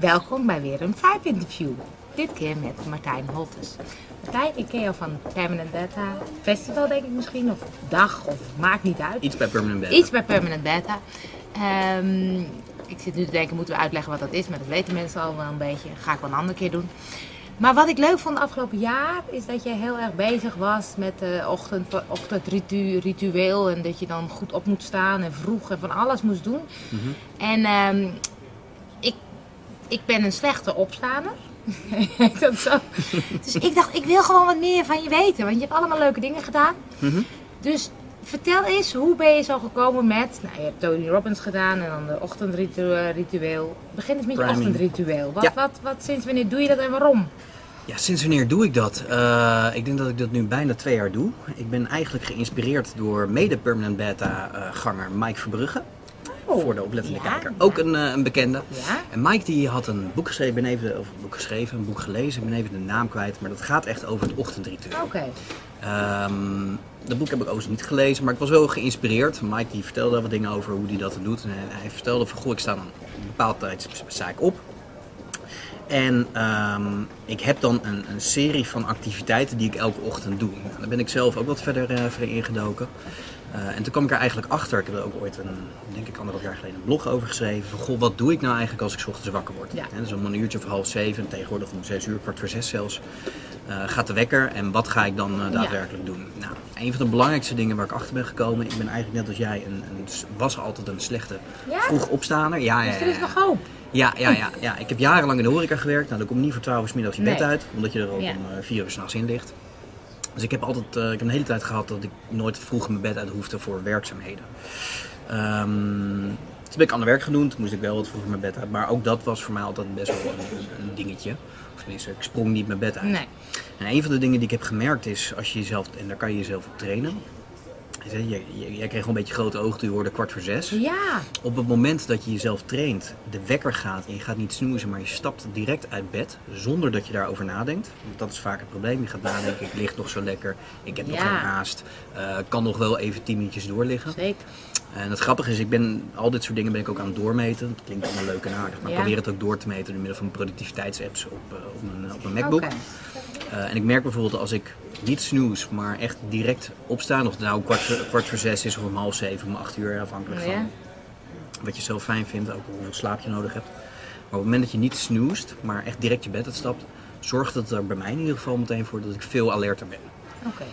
Welkom bij weer een Vibe Interview. Dit keer met Martijn Holtes. Martijn, ik ken jou van Permanent Beta Festival, denk ik misschien, of dag, of maakt niet uit. Iets bij Permanent Beta. Iets bij Permanent Beta. Ehm, ik zit nu te denken, moeten we uitleggen wat dat is, maar dat weten mensen al wel een beetje. Ga ik wel een andere keer doen. Maar wat ik leuk vond het afgelopen jaar, is dat je heel erg bezig was met de ochtend, ochtendritueel. En dat je dan goed op moet staan en vroeg en van alles moest doen. En ehm, ik, ik ben een slechte opstaaner. Heet dat zo? dus ik dacht, ik wil gewoon wat meer van je weten. Want je hebt allemaal leuke dingen gedaan. Mhm. Dus vertel eens, hoe ben je zo gekomen met... Nou, je hebt Tony Robbins gedaan en dan de ochtendritueel. Begin eens met je Priming. ochtendritueel. Wat, Ja. wat, wat, sinds wanneer doe je dat en waarom? Ja, sinds wanneer doe ik dat? Eh, ik denk dat ik dat nu bijna twee jaar doe. Ik ben eigenlijk geïnspireerd door mede Permanent Beta eh, ganger Mike Verbrugge. Oh, voor de oplettende ja, kijker. Ook een, eh, een bekende. Ja? En Mike die had een boek geschreven, ben even, of een boek geschreven, een boek gelezen, ik ben even de naam kwijt, maar dat gaat echt over het ochtendritueel. Oké. Ehm, dat boek heb ik overigens niet gelezen, maar ik was wel geïnspireerd. Mike die vertelde wat dingen over hoe hij dat doet. En hij, vertelde van, goh, ik sta een bepaald tijd sta ik op. En ehm, ik heb dan een, een serie van activiteiten die ik elke ochtend doe. En daar ben ik zelf ook wat verder, eh, verder ingedoken. Eh, en toen kwam ik er eigenlijk achter, ik heb er ook ooit een, denk ik anderhalf jaar geleden een blog over geschreven. Van goh, wat doe ik nou eigenlijk als ik 's ochtends wakker word? Ja. Hè, dus om een uurtje of half zeven, en tegenwoordig om zes uur, kwart voor zes zelfs, eh, gaat de wekker. En wat ga ik dan eh, daadwerkelijk doen? Nou, een van de belangrijkste dingen waar ik achter ben gekomen, ik ben eigenlijk net als jij, een, een, was altijd een slechte Ja? vroeg opstaaner. Ja, ja, Dus ja, er is ja. nog hoop. Ja, ja, ja, ja. Ik heb jarenlang in de horeca gewerkt. Nou, dan kom je niet voor 12 uur 's middags je bed Nee. uit, omdat je er al om 4 uur s'nachts in ligt. Dus ik heb altijd, eh, ik heb een hele tijd gehad dat ik nooit vroeg mijn bed uit hoefde voor werkzaamheden. Ehm, toen ben ik ander werk toen moest ik wel wat vroeger mijn bed uit. Maar ook dat was voor mij altijd best wel een, een dingetje. Of tenminste, ik sprong niet mijn bed uit. Nee. En een van de dingen die ik heb gemerkt is, als je jezelf, en daar kan je jezelf op trainen. Jij, kreeg wel een beetje grote ogen toen je hoorde kwart voor zes. Ja. Op het moment dat je jezelf traint, de wekker gaat en je gaat niet snoezen, maar je stapt direct uit bed zonder dat je daarover nadenkt. Want dat is vaak het probleem. Je gaat nadenken, ik lig nog zo lekker, ik heb nog geen haast, eh, kan nog wel even 10 minuutjes doorliggen. Zeker. En het grappige is, ik ben, al dit soort dingen ben ik ook aan het doormeten. Dat klinkt allemaal leuk en aardig, maar Ja. ik probeer het ook door te meten door middel van productiviteitsapps op, eh, op, mijn, op mijn MacBook. Eh, en ik merk bijvoorbeeld als ik niet snoes, maar echt direct opsta, of het nou kwart voor, kwart voor zes is of om half zeven, om acht uur, afhankelijk Ja. van wat je zelf fijn vindt, ook hoeveel slaap je nodig hebt. Maar op het moment dat je niet snoest, maar echt direct je bed uitstapt, zorgt het er bij mij in ieder geval meteen voor dat ik veel alerter ben. Oké.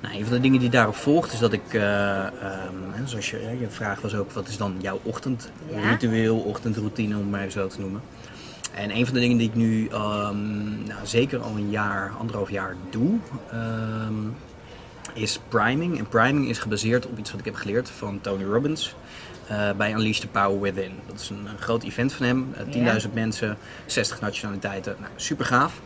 Nou, een van de dingen die daarop volgt is dat ik, eh, ehm, zoals je, je vraag was ook, wat is dan jouw ochtendritueel, ochtendroutine om het maar zo te noemen. En een van de dingen die ik nu ehm, nou, zeker al een jaar, anderhalf jaar doe, ehm, is priming. En priming is gebaseerd op iets wat ik heb geleerd van Tony Robbins eh, bij Unleash the Power Within. Dat is een, een groot event van hem, eh, 10.000 mensen, 60 nationaliteiten, nou, super gaaf.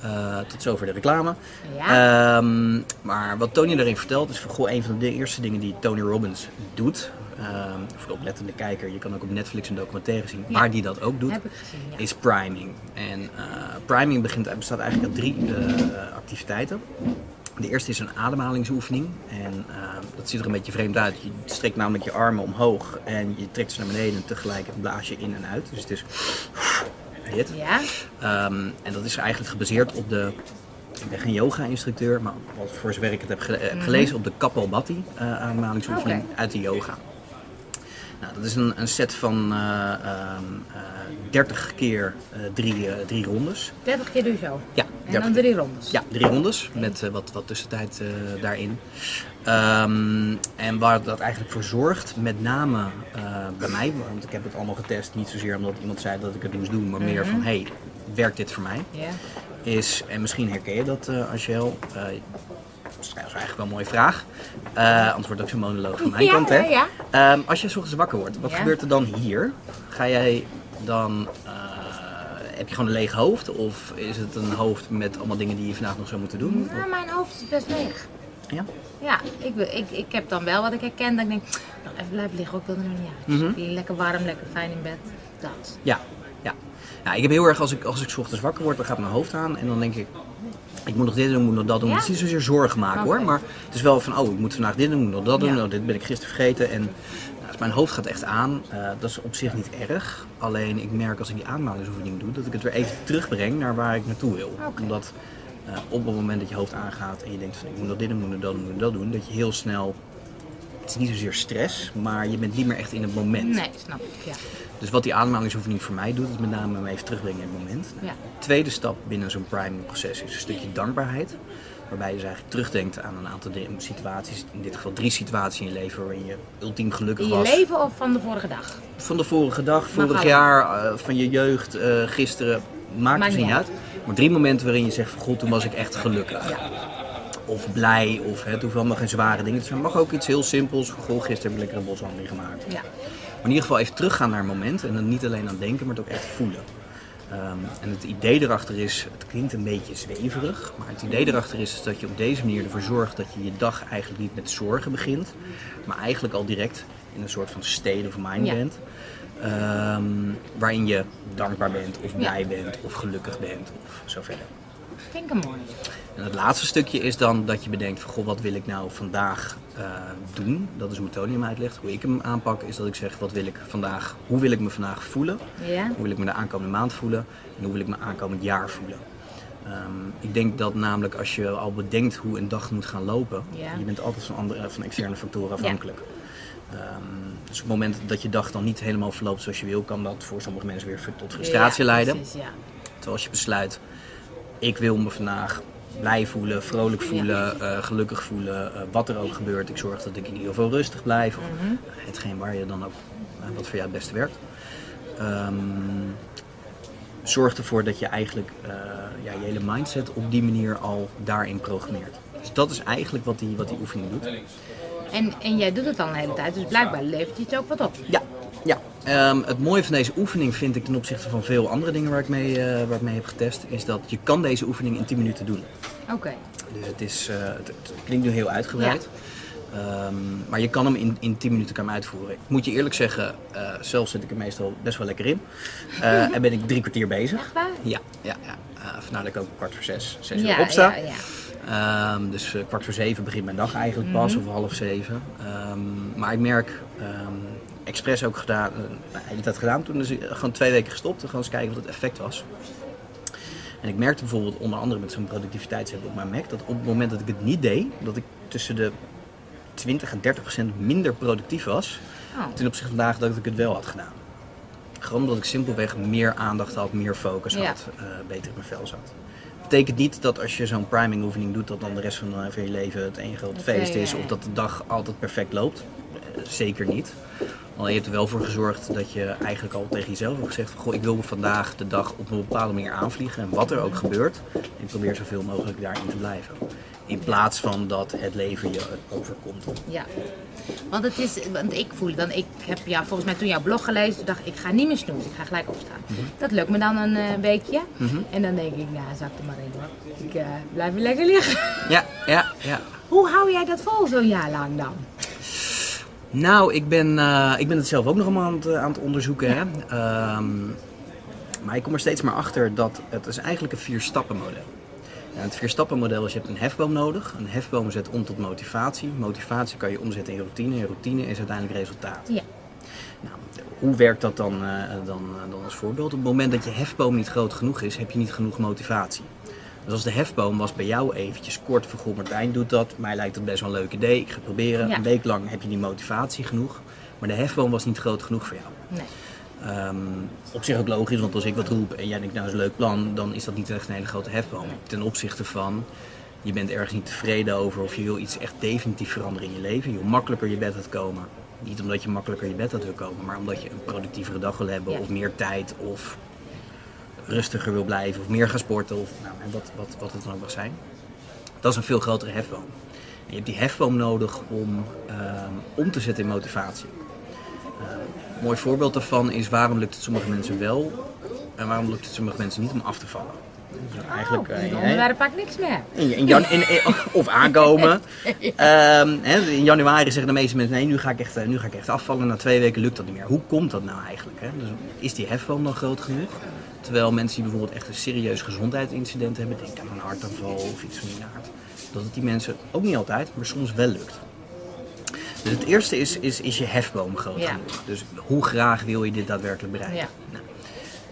Eh, tot zover de reclame. Ja. Ehm, maar wat Tony daarin vertelt is voor goh, een van de eerste dingen die Tony Robbins doet. Ehm, voor de oplettende kijker, je kan ook op Netflix een documentaire zien Ja. waar die dat ook doet. Gezien, ja. Is priming. En eh, priming begint, bestaat eigenlijk uit drie eh, activiteiten. De eerste is een ademhalingsoefening. En eh, dat ziet er een beetje vreemd uit. Je strekt namelijk je armen omhoog en je trekt ze naar beneden en tegelijk blaas je in en uit. Dus het is dit. Ja. Ehm, en dat is eigenlijk gebaseerd op de. Ik ben geen yoga-instructeur, maar wat voor zover ik het heb, heb gelezen op de Kapalbhati eh ademhalingsoefening uit de yoga. Nou, dat is een, een set van eh, ehm, eh, 30 keer eh, drie, drie rondes. 30 keer je zo. Ja, En 30 dan drie rondes. ja, drie rondes met wat, wat tussentijd daarin. Ehm, en waar dat eigenlijk voor zorgt, met name bij mij, want ik heb het allemaal getest, niet zozeer omdat iemand zei dat ik het moest doen, maar meer van hey, werkt dit voor mij? Ja. Is, en misschien herken je dat, eh Angel, eh, dat is eigenlijk wel een mooie vraag. Eh anders wordt het ook zo'n monoloog van mijn Ja, kant, hè? ja, ja. Ehm, als je ochtends wakker wordt, wat gebeurt er dan hier? Ga jij dan, eh, heb je gewoon een leeg hoofd? Of is het een hoofd met allemaal dingen die je vandaag nog zou moeten doen? Nou, mijn hoofd is best leeg. Ja? Ja, ik, wil- ik, ik heb dan wel wat ik herken. Dat ik denk, nog even blijven liggen, ook ik wil er nog niet uit. Mhm. Lekker warm, lekker fijn in bed. Dat. Ja, ja. ja ik heb heel erg, als ik, als ik 's ochtends wakker word, dan gaat mijn hoofd aan en dan denk ik, Ik moet nog dit doen, ik moet nog dat doen. Ja? Het is niet zozeer zorgen maken hoor. Maar het is wel van, oh, ik moet vandaag dit doen, ik moet nog dat doen. Oh, dit ben ik gisteren vergeten. En nou, dus mijn hoofd gaat echt aan. Eh, dat is op zich niet erg. Alleen ik merk als ik die aanmalingsoefening doe, dat ik het weer even terugbreng naar waar ik naartoe wil. Omdat eh, op het moment dat je hoofd aangaat en je denkt van, ik moet nog dit doen, ik moet nog dat doen, moet nog dat doen. Dat je heel snel, het is niet zozeer stress, maar je bent niet meer echt in het moment. Nee, snap ik. Ja. Dus wat die aanmalingsoefening voor mij doet, is met name me even terugbrengen in het moment. Ja. Tweede stap binnen zo'n priming proces is een stukje dankbaarheid. Waarbij je dus eigenlijk terugdenkt aan een aantal situaties, in dit geval drie situaties in je leven waarin je ultiem gelukkig In je was. leven of van de vorige dag? Van de vorige dag, vorig jaar, eh, van je jeugd, eh, gisteren, maakt, Maakt dus niet uit. Maar drie momenten waarin je zegt van god, toen was ik echt gelukkig. Ja. Of blij, of het hoeft allemaal geen zware dingen te zijn. Het mag ook iets heel simpels. Goh, gisteren heb ik lekker een boswandeling gemaakt. Ja. Maar in ieder geval even teruggaan naar een moment en dan niet alleen aan denken, maar het ook echt voelen. Ehm, en het idee erachter is, het klinkt een beetje zweverig, maar het idee erachter is, is dat je op deze manier ervoor zorgt dat je je dag eigenlijk niet met zorgen begint, maar eigenlijk al direct in een soort van state of mind Ja. bent. Ehm, waarin je dankbaar bent, of Ja. blij bent, of gelukkig bent, of zo verder. Ik een mooi. En het laatste stukje is dan dat je bedenkt van goh, wat wil ik nou vandaag eh, doen? Dat is hoe Tony hem uitlegt. Hoe ik hem aanpak is dat ik zeg wat wil ik vandaag, hoe wil ik me vandaag voelen? Hoe wil ik me de aankomende maand voelen? En hoe wil ik me aankomend jaar voelen? Ehm, ik denk dat namelijk als je al bedenkt hoe een dag moet gaan lopen, je bent altijd van, andere, van externe factoren afhankelijk. Ehm, dus op het moment dat je dag dan niet helemaal verloopt zoals je wil, kan dat voor sommige mensen weer tot frustratie Ja, leiden. Precies, ja. Terwijl als je besluit, ik wil me vandaag blij voelen, vrolijk voelen, eh, gelukkig voelen, eh, wat er ook gebeurt. Ik zorg dat ik in ieder geval rustig blijf. Of Mhm. hetgeen waar je dan ook, eh, wat voor jou het beste werkt. Ehm, zorg ervoor dat je eigenlijk ja, je hele mindset op die manier al daarin programmeert. Dus dat is eigenlijk wat die, wat die oefening doet. En, en jij doet het al een hele tijd, dus blijkbaar levert je het ook wat op. Ja, ja. Ehm, het mooie van deze oefening vind ik ten opzichte van veel andere dingen waar ik mee, eh, waar ik mee heb getest, is dat je kan deze oefening in 10 minuten doen. Oké. Dus het, is, eh, het, het klinkt nu heel uitgebreid. Ehm, maar je kan hem in, in 10 minuten kan hem uitvoeren. Ik moet je eerlijk zeggen, eh, zelf zit ik er meestal best wel lekker in. En ben ik drie kwartier bezig. Echt waar? Ja, ja, ja. Vandaar dat ik ook kwart voor zes, zes Ja, uur opsta. ja, ja. Ehm, dus kwart voor zeven begint mijn dag eigenlijk pas, Mhm. of half zeven. Maar ik merk, expres ook gedaan, eh, nou, de hele tijd gedaan, toen is ik gewoon twee weken gestopt en gewoon eens kijken wat het effect was. En ik merkte bijvoorbeeld onder andere met zo'n productiviteitsapp op mijn Mac, dat op het moment dat ik het niet deed, dat ik tussen de 20 en 30 procent minder productief was Oh. ten opzichte van dagen dat ik het wel had gedaan. Gewoon omdat ik simpelweg meer aandacht had, meer focus Ja. had, eh, beter in mijn vel zat. betekent niet dat als je zo'n priming oefening doet, dat dan de rest van, eh, van je leven het één groot Dat, feest eh, is. Of dat de dag altijd perfect loopt. Eh, zeker niet. Alleen je hebt er wel voor gezorgd dat je eigenlijk al tegen jezelf hebt gezegd van, goh, ik wil vandaag de dag op een bepaalde manier aanvliegen. En wat er ook gebeurt, ik probeer zoveel mogelijk daarin te blijven. In plaats van dat het leven je overkomt. Ja. Want het is, want ik voel dan, ik heb ja, volgens mij toen jouw blog gelezen, toen dacht ik, ik ga niet meer snoezen, ik ga gelijk opstaan. Mhm. Dat lukt me dan een eh, weekje. En dan denk ik, nou, zak er maar in hoor. Ik eh, blijf weer lekker liggen. Ja, ja, ja. Hoe hou jij dat vol zo'n jaar lang dan? Nou, ik ben, eh, ik ben het zelf ook nog allemaal aan het, eh, aan het onderzoeken. Hè? Ehm, maar ik kom er steeds maar achter dat het is eigenlijk een vier-stappen-model. En het vier-stappen-model is, je hebt een hefboom nodig. Een hefboom zet om tot motivatie. Motivatie kan je omzetten in routine. En routine is uiteindelijk resultaat. Ja. Nou, hoe werkt dat dan, eh, dan, dan als voorbeeld? Op het moment dat je hefboom niet groot genoeg is, heb je niet genoeg motivatie. Dus als de hefboom was bij jou eventjes kort van goh, Martijn doet dat, mij lijkt het best wel een leuk idee, ik ga het proberen. Ja. Een week lang heb je die motivatie genoeg, maar de hefboom was niet groot genoeg voor jou. Nee. Ehm, op zich ook logisch, want als ik wat roep en jij denkt nou dat is een leuk plan, dan is dat niet echt een hele grote hefboom. Ten opzichte van, je bent ergens niet tevreden over of je wil iets echt definitief veranderen in je leven. Je wil makkelijker je bed uitkomen. Niet omdat je makkelijker je bed uit wil komen, maar omdat je een productievere dag wil hebben Ja. of meer tijd of rustiger wil blijven of meer gaan sporten of nou, wat, wat, wat het dan ook mag zijn. Dat is een veel grotere hefboom. En je hebt die hefboom nodig om ehm, om te zetten in motivatie. Een mooi voorbeeld daarvan is waarom lukt het sommige mensen wel en waarom lukt het sommige mensen niet om af te vallen. Dus eigenlijk, oh, eh, in ja, onderwerp pak ik niks meer. in, in jan- in- in- of aankomen. Ehm, in januari zeggen de meeste mensen: nee, nu ga, ik echt, eh, nu ga ik echt afvallen. Na twee weken lukt dat niet meer. Hoe komt dat nou eigenlijk? Hè? Dus is die hefboom dan groot genoeg? Terwijl mensen die bijvoorbeeld echt een serieus gezondheidsincident hebben, denk aan een hartaanval of iets van die aard, dat het die mensen ook niet altijd, maar soms wel lukt. Dus het eerste is, is, is je hefboom groot Ja. genoeg. Dus hoe graag wil je dit daadwerkelijk bereiken? Ja. Nou,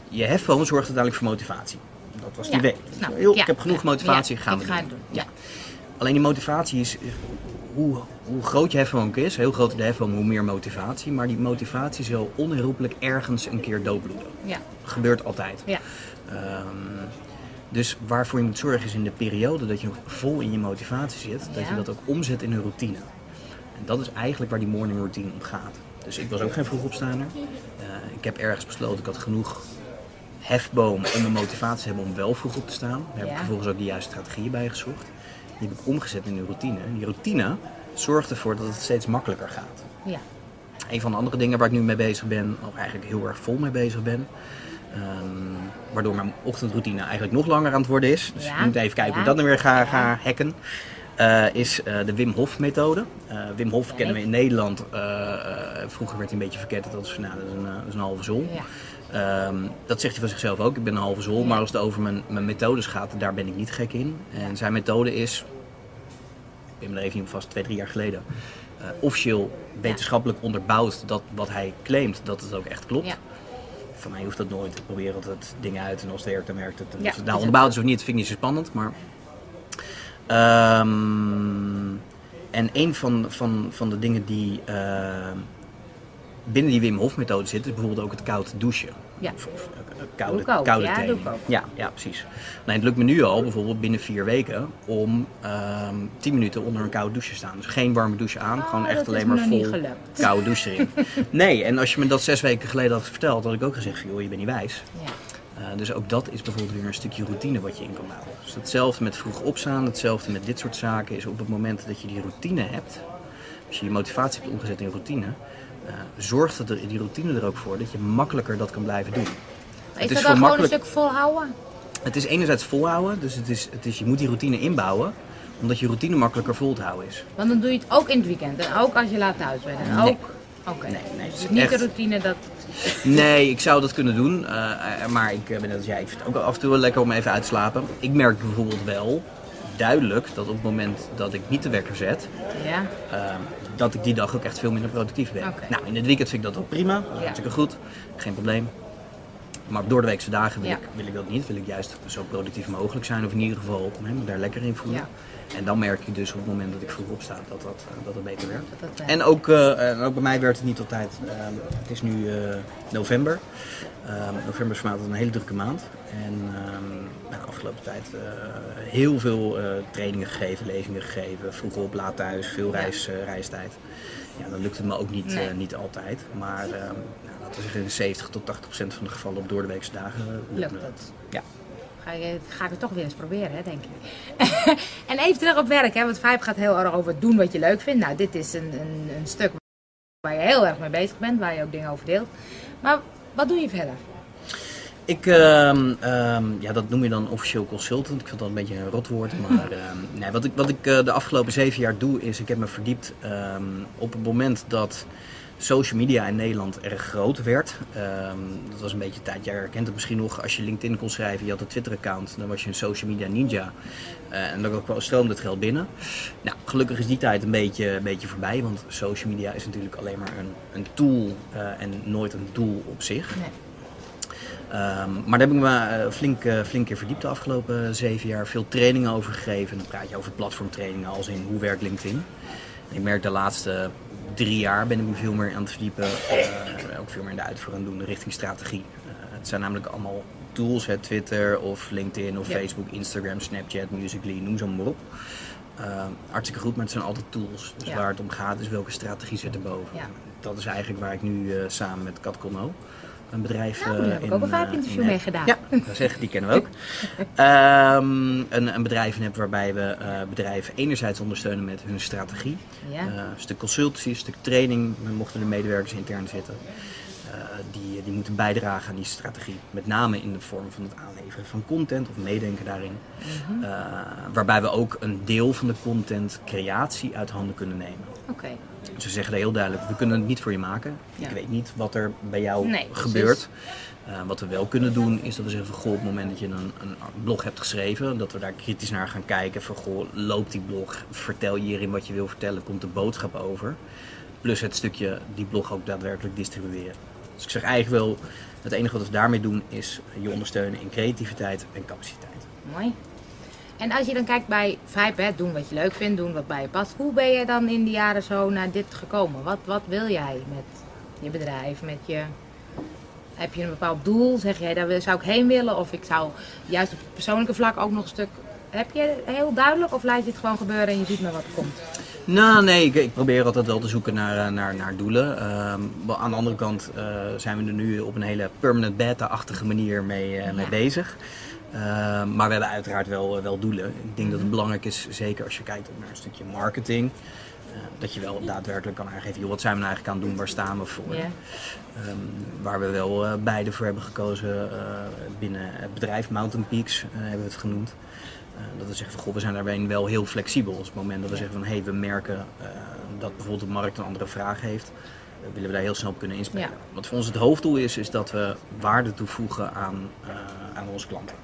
je hefboom zorgt uiteindelijk voor motivatie. Dat was die Ja, week. snap ik. Joh, Ja, ik heb genoeg motivatie, gaan ik we ga doen. het doen. Ja. Alleen die motivatie is hoe, hoe groot je hefboom ook is, heel groot de hefboom, hoe meer motivatie. Maar die motivatie zal onherroepelijk ergens een keer doodbloeden. Ja, Gebeurt altijd. ja. Ehm, dus waarvoor je moet zorgen is in de periode dat je nog vol in je motivatie zit, dat Ja. je dat ook omzet in een routine. En dat is eigenlijk waar die morning routine om gaat. Dus ik was ook geen vroeg opstaander. Eh, ik heb ergens besloten, ik had genoeg hefboom om een motivatie te hebben om wel vroeg op te staan. Daar heb ik vervolgens ook de juiste strategieën bij gezocht. Die heb ik omgezet in een routine. En die routine zorgt ervoor dat het steeds makkelijker gaat. ja. Een van de andere dingen waar ik nu mee bezig ben, of eigenlijk heel erg vol mee bezig ben, ehm, waardoor mijn ochtendroutine eigenlijk nog langer aan het worden is. Dus Ja, ik moet even kijken hoe ik dat nou weer ga, hacken. eh, is eh, de Wim Hof methode. Eh, Wim Hof kennen we in Nederland. vroeger werd hij een beetje verketterd. Dat is, nou, dat is, een, dat is een halve zon. Ehm, dat zegt hij van zichzelf ook. Ik ben een halve zol. Maar als het over mijn, mijn methodes gaat, daar ben ik niet gek in. En zijn methode is, ik ben me er even niet vast, twee, drie jaar geleden. eh, officieel wetenschappelijk onderbouwd dat wat hij claimt, dat het ook echt klopt. Ja. Voor mij hoeft dat nooit. Ik probeer altijd dingen uit en als het werkt, dan werkt het. En Ja, of het nou onderbouwd is of niet, dat vind ik niet zo spannend. Maar... Ehm, en een van, van, van de dingen die ehm, binnen die Wim Hof methode is bijvoorbeeld ook het koud douchen. Ja. Of, of, eh, koude, ook, koude ja, thee. Ja, ja, precies. Nee, het lukt me nu al, bijvoorbeeld binnen vier weken, om ehm 10 minuten onder een koude douche te staan. Dus geen warme douche aan, gewoon Oh, echt alleen maar vol koude douche erin. nee, en als je me dat zes weken geleden had verteld, had ik ook gezegd van, joh, je bent niet wijs. ja. Eh, dus ook dat is bijvoorbeeld weer een stukje routine wat je in kan bouwen. Dus hetzelfde met vroeg opstaan, hetzelfde met dit soort zaken is op het moment dat je die routine hebt, als je je motivatie hebt omgezet in routine, zorgt het er, die routine er ook voor dat je makkelijker dat kan blijven doen. Is is dat dan gewoon een stuk volhouden? Het is enerzijds volhouden, dus het is, het is, je moet die routine inbouwen, omdat je routine makkelijker vol te houden is. Want dan doe je het ook in het weekend en ook als je laat thuis bent. En Nee. ook. Oké. Nee, nee, het Dus is niet echt- de routine dat. Nee, ik zou dat kunnen doen. eh, eh, maar ik eh, ben net als jij. Ik vind het ook af en toe wel lekker om even uit te slapen. Ik merk bijvoorbeeld wel duidelijk dat op het moment dat ik niet de wekker zet, Ja. eh, dat ik die dag ook echt veel minder productief ben. Nou, in het weekend vind ik dat ook prima. Dat is hartstikke goed. Geen probleem. Maar op doordeweekse dagen wil, Ja. ik, wil ik dat niet. Wil ik juist zo productief mogelijk zijn. Of in ieder geval me daar lekker in voelen. Ja. En dan merk je dus op het moment dat ik vroeg opsta dat dat, eh, dat, het beter werkt. Dat dat, En ook, eh, en ook bij mij werkt het niet altijd. Ehm, het is nu eh, november. Ehm, november is voor mij een hele drukke maand. En ehm, nou, de afgelopen tijd heel veel trainingen gegeven, lezingen gegeven. Vroeg op, laat thuis, veel reis, reistijd. Ja, dan lukt het me ook niet, Nee. niet altijd. Maar nou, laten we zeggen in 70 tot 80 procent van de gevallen op doordeweekse dagen lukt me dat. Ja. Ga, ga ik het toch weer eens proberen, hè, denk ik. en even terug op werk, hè, want Vibe gaat heel erg over doen wat je leuk vindt. Nou, dit is een, een, een stuk waar je heel erg mee bezig bent, waar je ook dingen over deelt. Maar wat doe je verder? Ik, ehm, ehm, ja, dat noem je dan officieel consultant. Ik vind dat een beetje een rotwoord. Maar ehm, nee, wat ik, wat ik eh, de afgelopen zeven jaar doe, is ik heb me verdiept op het moment dat social media in Nederland erg groot werd. Ehm, dat was een beetje tijd, jij herkent het misschien nog, als je LinkedIn kon schrijven, je had een Twitter-account, dan was je een social media ninja. Eh, en dan stroomde het geld binnen. Nou, gelukkig is die tijd een beetje, een beetje voorbij, want social media is natuurlijk alleen maar een, een tool eh, en nooit een doel op zich. Nee. Ehm, maar daar heb ik me eh, flink, flink keer verdiept de afgelopen zeven jaar. Veel trainingen over gegeven. Dan praat je over platformtrainingen als in hoe werkt LinkedIn. En ik merk de laatste drie jaar ben ik me veel meer aan het verdiepen. eh, ook veel meer in de uitvoering aan doen richting strategie. Eh, het zijn namelijk allemaal tools, hè, Twitter of LinkedIn of Ja. Facebook, Instagram, Snapchat, Musical.ly, noem ze maar op. Ehm, hartstikke goed, maar het zijn altijd tools. Dus Ja. waar het om gaat is welke strategie zit erboven. Ja. Dat is eigenlijk waar ik nu samen met Kat Conno een bedrijf Nou, daar eh, heb ik ook een eh, Vibe-interview in mee gedaan. Ja, ik wil zeggen, die kennen we ook. Ehm, een, een bedrijf in heb waarbij we eh, bedrijven enerzijds ondersteunen met hun strategie. Ja. Eh, een stuk consultancy, een stuk training. Dan mochten de medewerkers intern zitten. Eh, die, die moeten bijdragen aan die strategie. Met name in de vorm van het aanleveren van content of meedenken daarin. Mhm. Eh, waarbij we ook een deel van de content creatie uit handen kunnen nemen. Oké. We zeggen heel duidelijk, we kunnen het niet voor je maken. Ja. Ik weet niet wat er bij jou Nee, gebeurt. Uh, wat we wel kunnen doen, is dat we zeggen van goh, op het moment dat je een, een blog hebt geschreven, dat we daar kritisch naar gaan kijken van goh, loopt die blog? Vertel je hierin wat je wil vertellen? Komt de boodschap over? Plus het stukje die blog ook daadwerkelijk distribueren. Dus ik zeg eigenlijk wel, het enige wat we daarmee doen is je ondersteunen in creativiteit en capaciteit. Mooi. En als je dan kijkt bij Vibe, hè, doen wat je leuk vindt, doen wat bij je past. Hoe ben je dan in de jaren zo naar dit gekomen? Wat, wat wil jij met je bedrijf, met je... Heb je een bepaald doel? Zeg jij, daar zou ik heen willen? Of ik zou juist op het persoonlijke vlak ook nog een stuk... Heb je heel duidelijk of laat je het gewoon gebeuren en je ziet maar wat er komt? Nou, nee, ik, ik, probeer altijd wel te zoeken naar, eh, naar, naar doelen. Uh, aan de andere kant uh, zijn we er nu op een hele permanent beta-achtige manier mee, uh, mee ja. bezig. Uh, maar we hebben uiteraard wel, wel doelen. Ik denk dat het belangrijk is, zeker als je kijkt naar een stukje marketing, uh, dat je wel daadwerkelijk kan aangeven, joh, wat zijn we nou eigenlijk aan het doen, waar staan we voor? Yeah. Um, waar we wel uh, beide voor hebben gekozen binnen het bedrijf, Mountain Peaks hebben we het genoemd. dat we zeggen van, goh, we zijn daarbij wel heel flexibel. Op het moment dat we zeggen van, hé, hey, we merken dat bijvoorbeeld de markt een andere vraag heeft, willen we daar heel snel op kunnen inspelen. Ja. Wat voor ons het hoofddoel is, is dat we waarde toevoegen aan, aan onze klanten.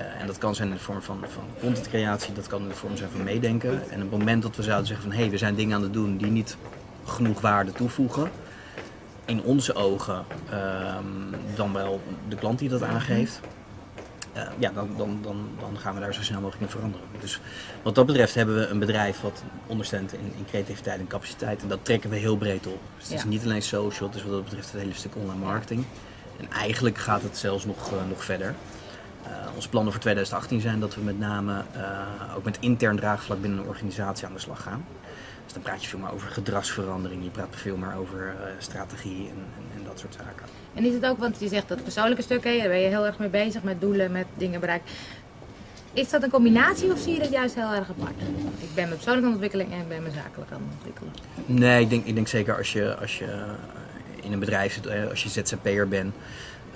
Uh, en dat kan zijn in de vorm van, van contentcreatie, dat kan in de vorm zijn van meedenken. En op het moment dat we zouden zeggen van hé, hey, we zijn dingen aan het doen die niet genoeg waarde toevoegen, in onze ogen uh, dan wel de klant die dat aangeeft, uh, ja, dan, dan, dan, dan gaan we daar zo snel mogelijk in veranderen. Dus wat dat betreft hebben we een bedrijf wat ondersteunt in, in creativiteit en capaciteit. En dat trekken we heel breed op. Dus het is niet alleen social, het is wat dat betreft het hele stuk online marketing. En eigenlijk gaat het zelfs nog, uh, nog verder. Uh, onze plannen voor 2018 zijn dat we met name uh, ook met intern draagvlak binnen een organisatie aan de slag gaan. Dus dan praat je veel meer over gedragsverandering, je praat veel meer over uh, strategie en, en, en, dat soort zaken. En is het ook, want je zegt dat persoonlijke stukken, daar ben je heel erg mee bezig met doelen, met dingen bereiken. Is dat een combinatie of zie je dat juist heel erg apart? Ik ben mijn persoonlijke ontwikkeling en ik ben mijn zakelijk aan het ontwikkelen. Nee, ik denk, ik denk zeker als je, als je in een bedrijf zit, als je ZZP'er bent,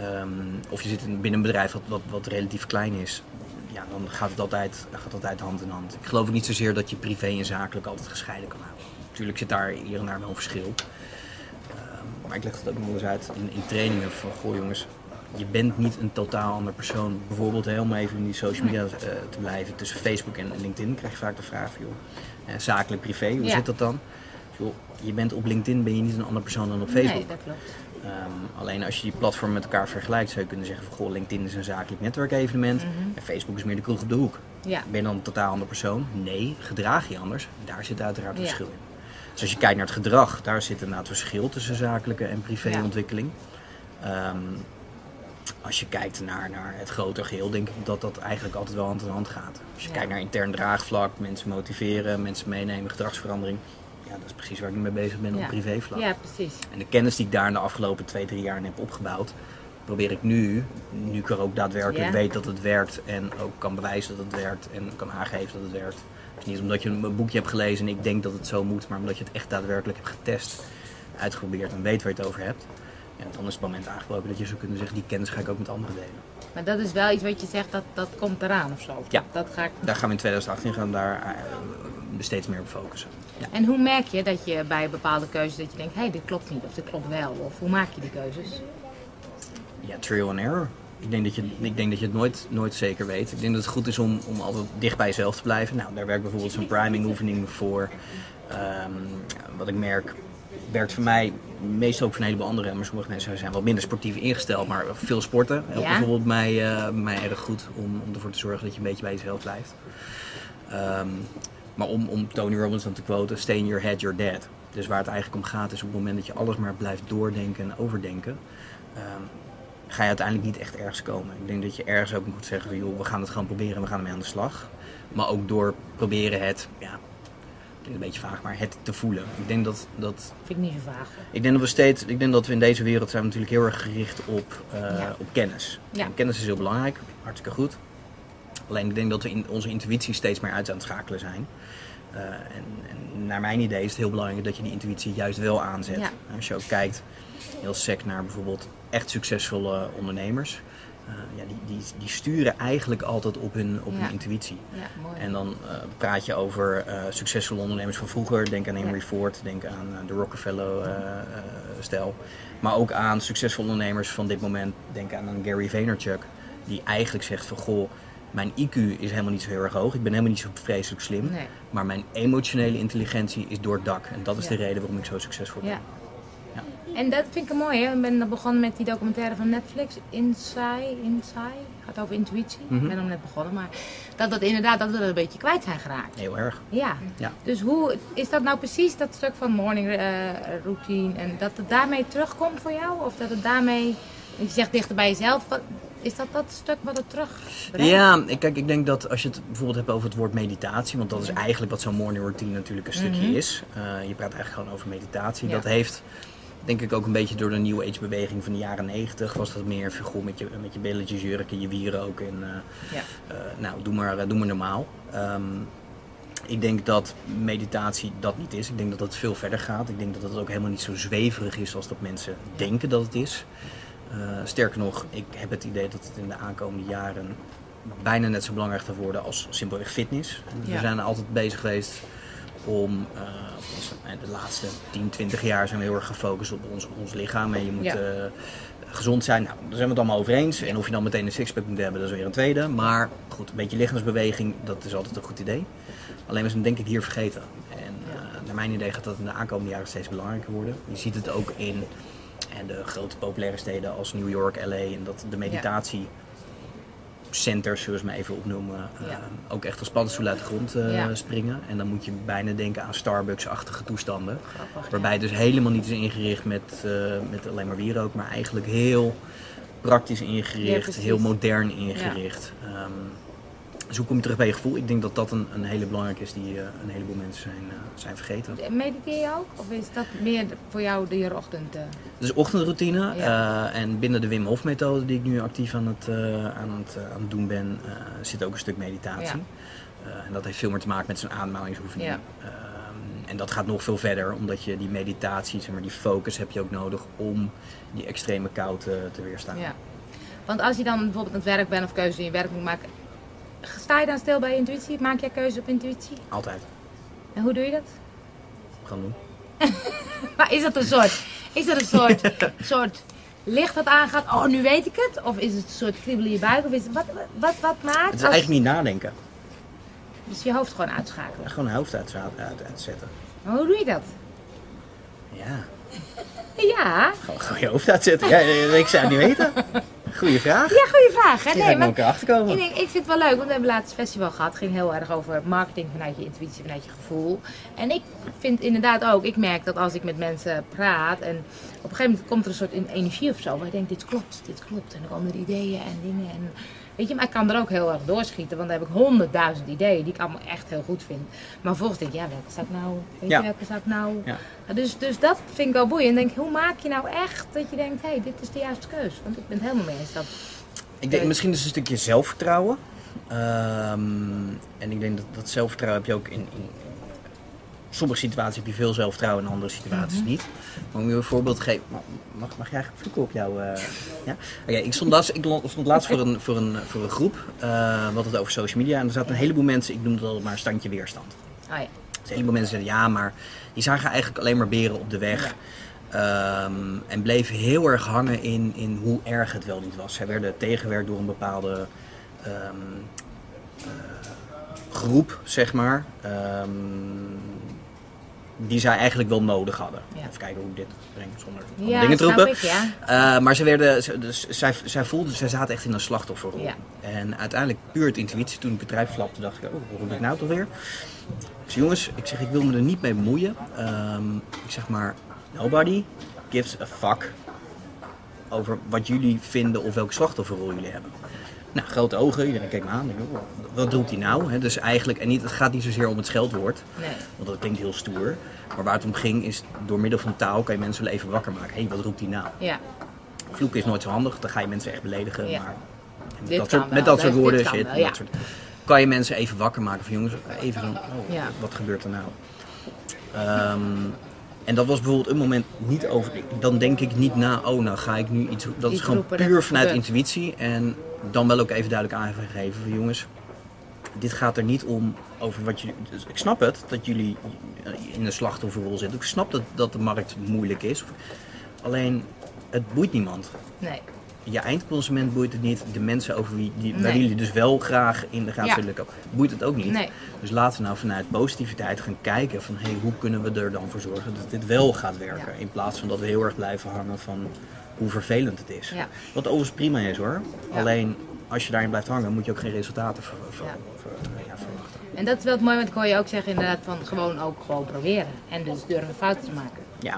Um, of je zit in, binnen een bedrijf wat, wat, wat, relatief klein is, ja, dan gaat het, altijd, gaat het altijd hand in hand. Ik geloof ook niet zozeer dat je privé en zakelijk altijd gescheiden kan houden. Natuurlijk zit daar hier en daar wel een verschil. Um, maar ik leg het ook nog eens uit in, in, trainingen van, goh jongens, je bent niet een totaal ander persoon. Bijvoorbeeld helemaal even in die social media uh, te blijven. Tussen Facebook en LinkedIn krijg je vaak de vraag van, joh, uh, zakelijk privé, hoe Ja. zit dat dan? Joh, je bent op LinkedIn ben je niet een ander persoon dan op Facebook. Nee, dat klopt. Um, alleen als je die platformen met elkaar vergelijkt, zou je kunnen zeggen van goh, LinkedIn is een zakelijk netwerkevenement Mhm. en Facebook is meer de kroeg op de hoek. Ja. Ben je dan een totaal ander persoon? Nee, gedraag je anders. Daar zit uiteraard Ja. verschil in. Dus als je kijkt naar het gedrag, daar zit inderdaad verschil tussen zakelijke en privéontwikkeling. Um, als je kijkt naar, naar het grotere geheel, denk ik dat dat eigenlijk altijd wel hand in hand gaat. Als je kijkt naar intern draagvlak, mensen motiveren, mensen meenemen, gedragsverandering. Ja, dat is precies waar ik nu mee bezig ben Ja. op privévlak. Ja, precies. En de kennis die ik daar in de afgelopen twee, drie jaar heb opgebouwd, probeer ik nu, nu ik er ook daadwerkelijk Ja. weet dat het werkt en ook kan bewijzen dat het werkt en kan aangeven dat het werkt. Dus niet omdat je een boekje hebt gelezen en ik denk dat het zo moet, maar omdat je het echt daadwerkelijk hebt getest, uitgeprobeerd en weet waar je het over hebt. Ja, dan is het moment aangebroken dat je zou kunnen zeggen, die kennis ga ik ook met anderen delen. Maar dat is wel iets wat je zegt, dat, dat komt eraan of zo. Ja. Dat ga ik... Daar gaan we in 2018 gaan daar uh, steeds meer op focussen. Ja. En hoe merk je dat je bij bepaalde keuzes dat je denkt, hé, hey, dit klopt niet of dit klopt wel? Of hoe maak je die keuzes? Ja, trial and error. Ik denk dat je, ik denk dat je het nooit, nooit zeker weet. Ik denk dat het goed is om, om altijd dicht bij jezelf te blijven. Nou, daar werkt bijvoorbeeld zo'n priming oefening voor. Um, wat ik merk, werkt voor mij meestal ook voor een heleboel anderen. Maar sommige mensen zijn wat minder sportief ingesteld. Maar veel sporten helpt Ja. bijvoorbeeld mij, uh, mij erg goed om, om ervoor te zorgen dat je een beetje bij jezelf blijft. Um, maar om, om Tony Robbins dan te quoten, stay in your head, you're dead. Dus waar het eigenlijk om gaat is op het moment dat je alles maar blijft doordenken en overdenken, um, ga je uiteindelijk niet echt ergens komen. Ik denk dat je ergens ook moet zeggen van joh, we gaan het gewoon proberen en we gaan ermee aan de slag. Maar ook door proberen het, ja, een beetje vaag, maar het te voelen. Ik denk dat, dat Vind ik niet zo vaag. ik denk dat we steeds, ik denk dat we in deze wereld zijn we natuurlijk heel erg gericht op, uh, Ja. op kennis. Ja. En kennis is heel belangrijk, hartstikke goed. Alleen ik denk dat we in onze intuïtie steeds meer uit aan het schakelen zijn. Uh, en, en, naar mijn idee is het heel belangrijk dat je die intuïtie juist wel aanzet. Ja. Als je ook kijkt, heel sec naar bijvoorbeeld echt succesvolle ondernemers. Eh, ja, die, die, die sturen eigenlijk altijd op hun, op Ja. hun intuïtie. Ja. En dan eh, praat je over eh, succesvolle ondernemers van vroeger. Denk aan Henry Ford, denk aan eh, de Rockefeller-stijl. maar ook aan succesvolle ondernemers van dit moment. Denk aan een Gary Vaynerchuk. Die eigenlijk zegt van, goh, mijn IQ is helemaal niet zo heel erg hoog. Ik ben helemaal niet zo vreselijk slim. Nee. Maar mijn emotionele intelligentie is door het dak. En dat is de reden waarom ik zo succesvol ben. En dat vind ik mooi. Hè? Ik ben begonnen met die documentaire van Netflix, Inside. Inside. gaat over intuïtie. Mhm. Ik ben hem net begonnen. Maar dat dat inderdaad dat we dat een beetje kwijt zijn geraakt. Heel erg. Ja. Ja. Dus hoe is dat nou precies dat stuk van morning eh, routine en dat het daarmee terugkomt voor jou? Of dat het daarmee, je zegt dichter bij jezelf, wat, is dat dat stuk wat het terugbrengt? Ja, kijk, ik denk dat als je het bijvoorbeeld hebt over het woord meditatie, want dat is eigenlijk wat zo'n morning routine natuurlijk een stukje Mhm. is. Eh, je praat eigenlijk gewoon over meditatie. Ja. Dat heeft, denk ik, ook een beetje door de New Age beweging van de jaren 90 was dat meer goh, met je, met je billetjes jurken, je wierook en eh, Ja. eh, nou, doe maar, eh, doe maar normaal. Ehm, ik denk dat meditatie dat niet is. Ik denk dat dat veel verder gaat. Ik denk dat het ook helemaal niet zo zweverig is als dat mensen denken dat het is. Sterker nog, ik heb het idee dat het in de aankomende jaren bijna net zo belangrijk gaat worden als simpelweg fitness. We zijn altijd bezig geweest om, eh, de laatste 10, 20 jaar zijn we heel erg gefocust op ons, ons lichaam. En je moet Ja. eh, gezond zijn. Nou, daar zijn we het allemaal over eens. En of je dan meteen een sixpack moet hebben, dat is weer een tweede. Maar goed, een beetje lichaamsbeweging, dat is altijd een goed idee. Alleen we zijn denk ik hier vergeten. En eh, naar mijn idee gaat dat in de aankomende jaren steeds belangrijker worden. Je ziet het ook in en de grote populaire steden als New York, LA. En dat de meditatie centers, zullen we ze maar even opnoemen, eh, ook echt als paddenstoelen uit de grond eh, Ja. springen. En dan moet je bijna denken aan Starbucks-achtige toestanden. Grappig, Waarbij het dus helemaal niet is ingericht met, eh, met alleen maar wierook, maar eigenlijk heel praktisch ingericht, heel modern ingericht. Ehm, dus hoe kom je terug bij je gevoel? Ik denk dat dat een, een hele belangrijke is die eh, een heleboel mensen zijn, eh, zijn vergeten. Mediteer je ook? Of is dat meer voor jou de je ochtend? eh? Dus ochtendroutine Ja. eh, en binnen de Wim Hof methode die ik nu actief aan het, eh, aan het, eh, aan het doen ben, eh, zit ook een stuk meditatie. Eh, en dat heeft veel meer te maken met zo'n ademhalingsoefening. Ja. Ehm, en dat gaat nog veel verder, omdat je die meditatie, zeg maar, die focus heb je ook nodig om die extreme kou te, te weerstaan. Ja. Want als je dan bijvoorbeeld aan het werk bent of keuzes in je werk moet maken, sta je dan stil bij je intuïtie? Maak jij keuze op intuïtie? Altijd. En hoe doe je dat? Gaan doen. Maar is dat een soort, is dat een soort, soort licht dat aangaat, oh nu weet ik het? Of is het een soort kriebelen in je buik? Of is het, wat, wat, wat maakt? Het is als- eigenlijk niet nadenken. Dus je hoofd gewoon uitschakelen. Gewoon een hoofd uit, uitzetten. Maar hoe doe je dat? Ja, Ja, gewoon, gewoon je hoofd uitzetten. Ja, ik zou het niet weten. Goeie vraag. ja goede vraag. Hè? Nee, maar keer achterkomen. ik, denk, ik vind het wel leuk, want we hebben laatst een festival gehad. Het ging heel erg over marketing vanuit je intuïtie, vanuit je gevoel. En ik vind inderdaad ook, ik merk dat als ik met mensen praat en op een gegeven moment komt er een soort energie of zo. Waar ik denk, dit klopt, dit klopt. En dan komen er ideeën en dingen. En, weet je, maar ik kan er ook heel erg doorschieten, want dan heb ik honderdduizend ideeën die ik allemaal echt heel goed vind. Maar vervolgens denk ik, ja, welke zou ik nou, weet Ja. je, welke zou ik nou... Ja. Dus, dus dat vind ik wel boeiend. En denk, hoe maak je nou echt dat je denkt, hé, hey, dit is de juiste keus. Want ik ben het helemaal mee eens dat... Ik denk misschien is het een stukje zelfvertrouwen. Ehm, en ik denk dat dat zelfvertrouwen heb je ook in, in sommige situaties heb je veel zelfvertrouwen, in andere situaties Mhm. niet. Maar om je een voorbeeld te geven, mag, mag jij eigenlijk vloeken op jou? eh, ja? Oké, ik stond laatst, ik stond laatst voor, een, voor, een, voor een groep, we hadden het over social media. En er zaten een heleboel mensen, ik noem het altijd maar standje weerstand. Oh ja. Dus een heleboel mensen zeiden ja, maar die zagen eigenlijk alleen maar beren op de weg. Ehm, en bleven heel erg hangen in, in hoe erg het wel niet was. Zij werden tegengewerkt door een bepaalde ehm, eh, groep, zeg maar. ehm, die zij eigenlijk wel nodig hadden. Ja. Even kijken hoe ik dit breng zonder Ja, dingen te roepen. ik, ja. Eh, maar ze werden, ze- dus, zij, zij voelden, zij zaten echt in een slachtofferrol. Ja. En uiteindelijk puur het intuïtie. Toen ik het bedrijf flapte, dacht ik, oh, hoe roep ik nou toch weer? Dus jongens, ik zeg, ik wil me er niet mee bemoeien. Ehm, ik zeg maar, nobody gives a fuck over wat jullie vinden of welke slachtofferrol jullie hebben. Nou, grote ogen, iedereen keek me aan. Oh, wat doet hij nou? Dus eigenlijk, en niet, het gaat niet zozeer om het scheldwoord, Nee. want dat klinkt heel stoer. Maar waar het om ging is, door middel van taal kan je mensen wel even wakker maken. Hé, hey, wat roept hij nou? Ja. Vloeken is nooit zo handig, dan ga je mensen echt beledigen. Ja. Maar met Dit dat, soort, wel, met dat soort woorden, kan shit, wel, ja. dat soort, kan je mensen even wakker maken van jongens, even zo, oh, Ja. wat gebeurt er nou? Ehm, En dat was bijvoorbeeld een moment niet over. Dan denk ik niet na, oh, nou ga ik nu iets. Dat is gewoon puur vanuit intuïtie. En dan wel ook even duidelijk aangegeven van jongens. Dit gaat er niet om over wat je. Dus ik snap het dat jullie in de slachtofferrol zitten. Ik snap dat, dat de markt moeilijk is. Alleen, het boeit niemand. Nee. Je eindconsument boeit het niet. De mensen over wie die, waar Nee. jullie dus wel graag in de gaten Ja. komen, boeit het ook niet. Nee. Dus laten we nou vanuit positiviteit gaan kijken van hey, hoe kunnen we er dan voor zorgen dat dit wel gaat werken. Ja. In plaats van dat we heel erg blijven hangen van hoe vervelend het is. Ja. Wat overigens prima is hoor. Alleen als je daarin blijft hangen moet je ook geen resultaten ver, ver- Ja. ver- ja, verwachten. En dat is wel het mooie, want ik hoor je ook zeggen inderdaad van gewoon ook gewoon proberen. En dus durven fouten te maken. Ja.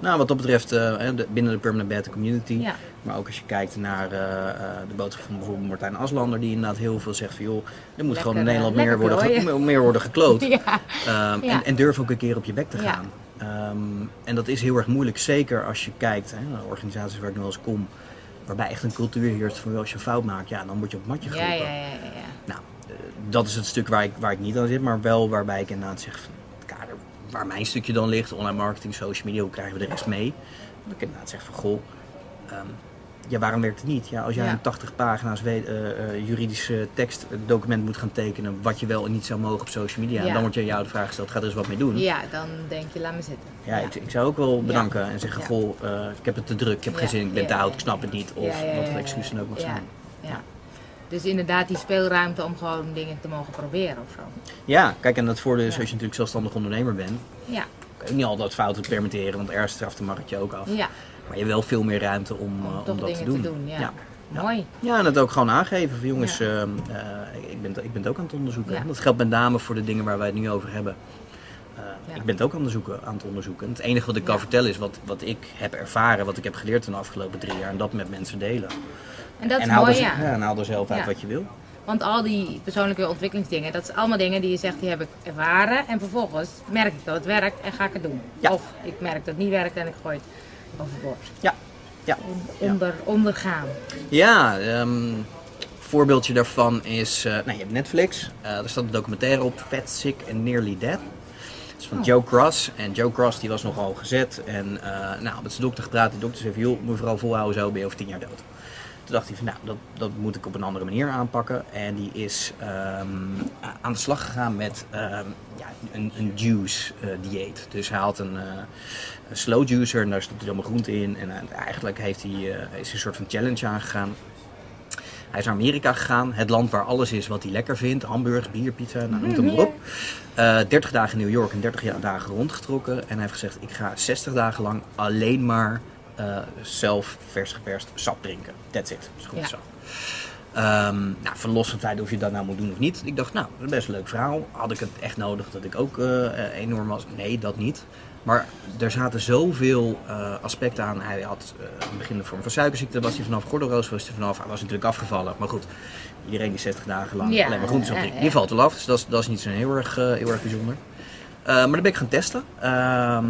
Nou, wat dat betreft, eh, de- binnen de Permanent Bad Community, Ja. maar ook als je kijkt naar eh, eh, de boodschap van bijvoorbeeld Martijn Aslander, die inderdaad heel veel zegt van joh, er moet gewoon in Nederland meer worden, ge- meer worden gekloot. Ja. Ehm, Ja. en, en durf ook een keer op je bek te gaan. Ehm, en dat is heel erg moeilijk, zeker als je kijkt hè, naar organisaties waar ik nu wel eens kom, waarbij echt een cultuur heerst van als je een fout maakt, ja, dan word je op het matje geroepen. ja, ja, ja. ja. Nou, dat is het stuk waar ik, waar ik niet aan zit, maar wel waarbij ik inderdaad zeg van waar mijn stukje dan ligt, online marketing, social media, hoe krijgen we de rest mee? Dat ik inderdaad zeg van goh, ehm, ja, waarom werkt het niet? Ja, als jij Ja. een 80 pagina's eh, juridische tekst eh, document moet gaan tekenen, wat je wel en niet zou mogen op social media, Ja. dan wordt je jou de vraag gesteld, ga er eens wat mee doen. Ja, dan denk je, laat me zitten. Ja, Ik, ik zou ook wel bedanken en zeggen, goh, ik heb het te druk, ik heb geen zin, ik ben te oud, ik snap het niet. Of wat ja. excuus dan ook mag zijn. Dus inderdaad die speelruimte om gewoon dingen te mogen proberen of zo. Ja, kijk, en het voordeel is Ja. als je natuurlijk zelfstandig ondernemer bent, Ja, kan je niet altijd fouten permitteren, want ergens straft de markt je ook af. ja. Maar je hebt wel veel meer ruimte om, Om eh, om dat dingen te doen. te doen, ja. ja. Ja. Mooi. Ja, en het ook gewoon aangeven van jongens, Ja. ehm, eh, ik, ben, ik ben het ook aan het onderzoeken. Ja. Dat geldt met name voor de dingen waar wij het nu over hebben. Ja. Ik ben het ook aan het, zoeken, aan het onderzoeken. En het enige wat ik kan vertellen is wat, wat ik heb ervaren, wat ik heb geleerd in de afgelopen drie jaar. En dat met mensen delen. En dat is en haal, mooi, er, ja. en haal er zelf uit Ja. wat je wil. Want al die persoonlijke ontwikkelingsdingen, dat zijn allemaal dingen die je zegt, die heb ik ervaren. En vervolgens merk ik dat het werkt en ga ik het doen. Ja. Of ik merk dat het niet werkt en ik gooi het overboord. Ja. Ja. Onder, ondergaan. Ja, ehm voorbeeldje daarvan is, eh, nou, je hebt Netflix. Eh er staat een documentaire op, Fat, Sick and Nearly Dead. Dat is van Oh. Joe Cross. En Joe Cross die was nogal gezet. En eh, nou, met zijn dokter gepraat. Die dokter zei joh, vooral volhouden zo, ben je over tien jaar dood. Dacht hij van, nou, dat, dat moet ik op een andere manier aanpakken. En die is ehm, aan de slag gegaan met ehm, ja, een, een juice eh, dieet. Dus hij had een, eh, een slow juicer en daar stond hij allemaal groenten in. En eh, eigenlijk heeft hij, is hij een soort van challenge aangegaan. Hij is naar Amerika gegaan, het land waar alles is wat hij lekker vindt. Hamburgers, bier, pizza, nou, noem het maar op. Eh 30 dagen in New York en 30 dagen rondgetrokken. En hij heeft gezegd, ik ga 60 dagen lang alleen maar eh, zelf vers geperst sap drinken. That's it. Dat is goed Ja. zo. Ehm, nou, het feit of je dat nou moet doen of niet. Ik dacht, nou, dat is best een leuk verhaal. Had ik het echt nodig dat ik ook eh, eh, enorm was? Nee, dat niet. Maar er zaten zoveel aspecten aan. Hij had eh, in het begin de vorm van suikerziekte, was hij vanaf gordelroos was hij vanaf. Hij was natuurlijk afgevallen. Maar goed, iedereen die 60 dagen lang Ja, alleen maar groentes ja, opdrinkt, ja. die valt wel af. Dus dat is, dat is niet zo heel erg, heel erg bijzonder. Eh, maar dan ben ik gaan testen. Ehm,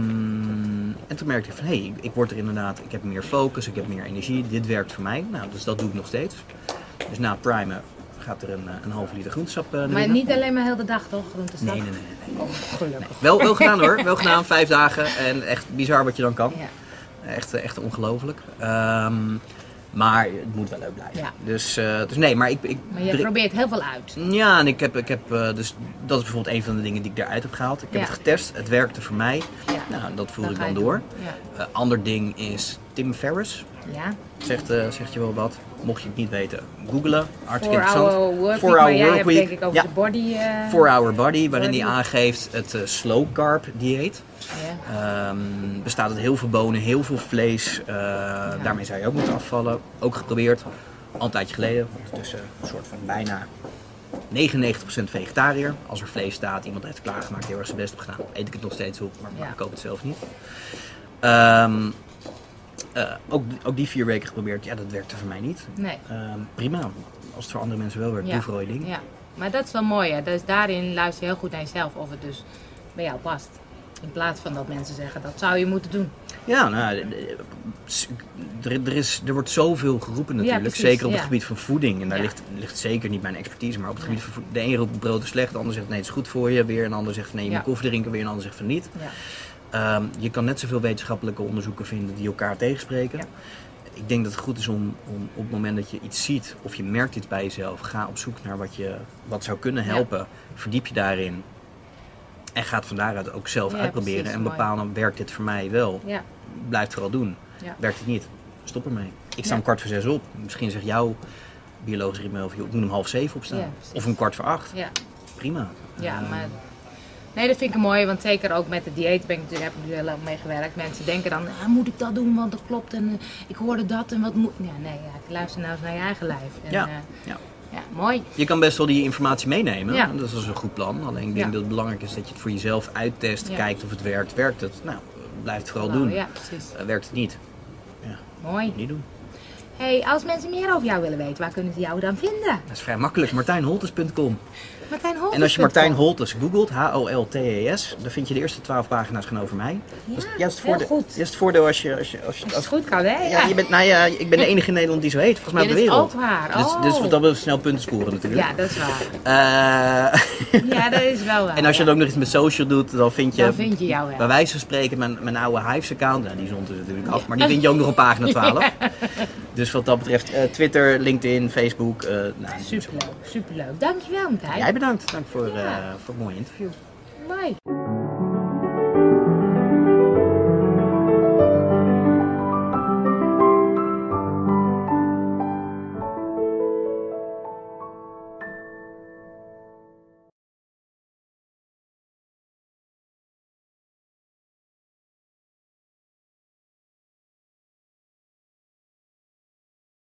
en toen merkte ik van, hé, hey, ik, word er inderdaad, ik heb meer focus, ik heb meer energie. Dit werkt voor mij. Nou, dus dat doe ik nog steeds. Dus na primen gaat er een, eh, een halve liter groentesap uh, Maar niet alleen maar heel de dag toch, groentesap? Nee, nee, nee. nee, nee. Oh, gelukkig. Wel, wel gedaan hoor, wel gedaan, vijf dagen. En echt bizar wat je dan kan. Ja. Echt, echt ongelooflijk. Ehm, maar het moet wel leuk blijven. Ja. Dus, eh, dus nee, maar ik... ik Maar je probeert heel veel uit. ja, en ik heb, ik heb eh, dus dat is bijvoorbeeld een van de dingen die ik eruit heb gehaald. Ik heb Ja. het getest, het werkte voor mij. Ja. Nou, dat voer Dan ik dan door. Ja. Eh, ander ding is Tim Ferriss. Ja. Zegt, zegt je wel wat. Mocht je het niet weten, googlen. Hartstikke Four interessant. hour work Four week, hour maar jij work hebt week. denk ik over Ja. de body... eh, 4 Hour Body, waarin hij aangeeft het eh, slow carb dieet. Ehm, bestaat uit heel veel bonen, heel veel vlees. Eh, Daarmee zou je ook moeten afvallen. Ook geprobeerd, al een tijdje geleden. Ondertussen een soort van bijna 99% vegetariër. Als er vlees staat, iemand heeft het klaargemaakt, heel erg zijn best op gedaan. Eet ik het nog steeds op, maar, maar Ja. ik koop het zelf niet. Ehm, eh, ook, ook die vier weken geprobeerd, ja dat werkte voor mij niet. Nee. Ehm, prima, als het voor andere mensen wel werkt, Ja. doe vooral je ding. Ja. Maar dat is wel mooi, hè. Dus daarin luister je heel goed naar jezelf of het dus bij jou past. In plaats van dat mensen zeggen, dat zou je moeten doen. Ja, nou, er, er, is, er wordt zoveel geroepen natuurlijk. precies, zeker op het ja. gebied van voeding. En daar Ja. ligt, ligt zeker niet mijn expertise. Maar op het gebied van voeding. De een roept brood is slecht, de ander zegt nee, het is goed voor je. Weer een ander zegt nee, je moet koffie drinken. Weer een ander zegt van niet. Ehm, je kan net zoveel wetenschappelijke onderzoeken vinden die elkaar tegenspreken. Ja. Ik denk dat het goed is om, om op het moment dat je iets ziet of je merkt iets bij jezelf, ga op zoek naar wat, je, wat zou kunnen Ja. helpen. Verdiep je daarin. En ga het van daaruit ook zelf Ja, uitproberen. precies, en bepalen, werkt dit voor mij wel? Blijf het vooral doen. Werkt het niet? Stop ermee. Ik sta om kwart voor zes op. Misschien zegt jouw biologische ritme of je moet om half zeven opstaan. Of om kwart voor acht. Ja. Prima. Ja, Eh, maar... Nee, dat vind ik mooi, want zeker ook met het dieet ben ik natuurlijk, heb ik natuurlijk heel lang mee gewerkt. Mensen denken dan, ah, moet ik dat doen, want dat klopt en eh, ik hoorde dat en wat moet... Ja, nee, ja, luister nou eens naar je eigen lijf. En, Ja, eh, ja. ja, mooi. Je kan best wel die informatie meenemen. Ja. Dat is een goed plan. Alleen ik denk Ja. dat het belangrijk is dat je het voor jezelf uittest. Ja. Kijkt of het werkt. Werkt het? Nou, blijf het vooral Nou, doen. Ja, precies. Eh, werkt het niet? Mooi. Niet doen. Hey, als mensen meer over jou willen weten, waar kunnen ze jou dan vinden? Dat is vrij makkelijk. MartijnHoltes.com. Martijn Holtes. En als je Martijn Holtes googelt, H-O-L-T-E-S, dan vind je de eerste twaalf pagina's gaan over mij. dat is, Ja, dat is het heel voordeel, goed. dat is het voordeel als je... Als je, als je Als als, het goed kan, hè? ja, je bent, nou ja, ik ben de enige in Nederland die zo heet, volgens mij Ja, op de dat is wereld. waar. Dus, Oh. dus wat dat betreft snel punten scoren natuurlijk. Ja, dat is waar. Eh, Ja, dat is wel waar. en als je ja. het ook nog eens met social doet, dan vind je, Dan vind je jou wel. bij wijze van spreken mijn, mijn oude Hives-account, nou, die ondertussen natuurlijk af, maar die vind je ook nog op pagina 12. Dus wat dat betreft, eh, Twitter, LinkedIn, Facebook. eh nou, Superleuk, superleuk. Dankjewel, Martijn. Jij bedankt. Dank voor, Ja. eh, voor het mooie interview. Mooi.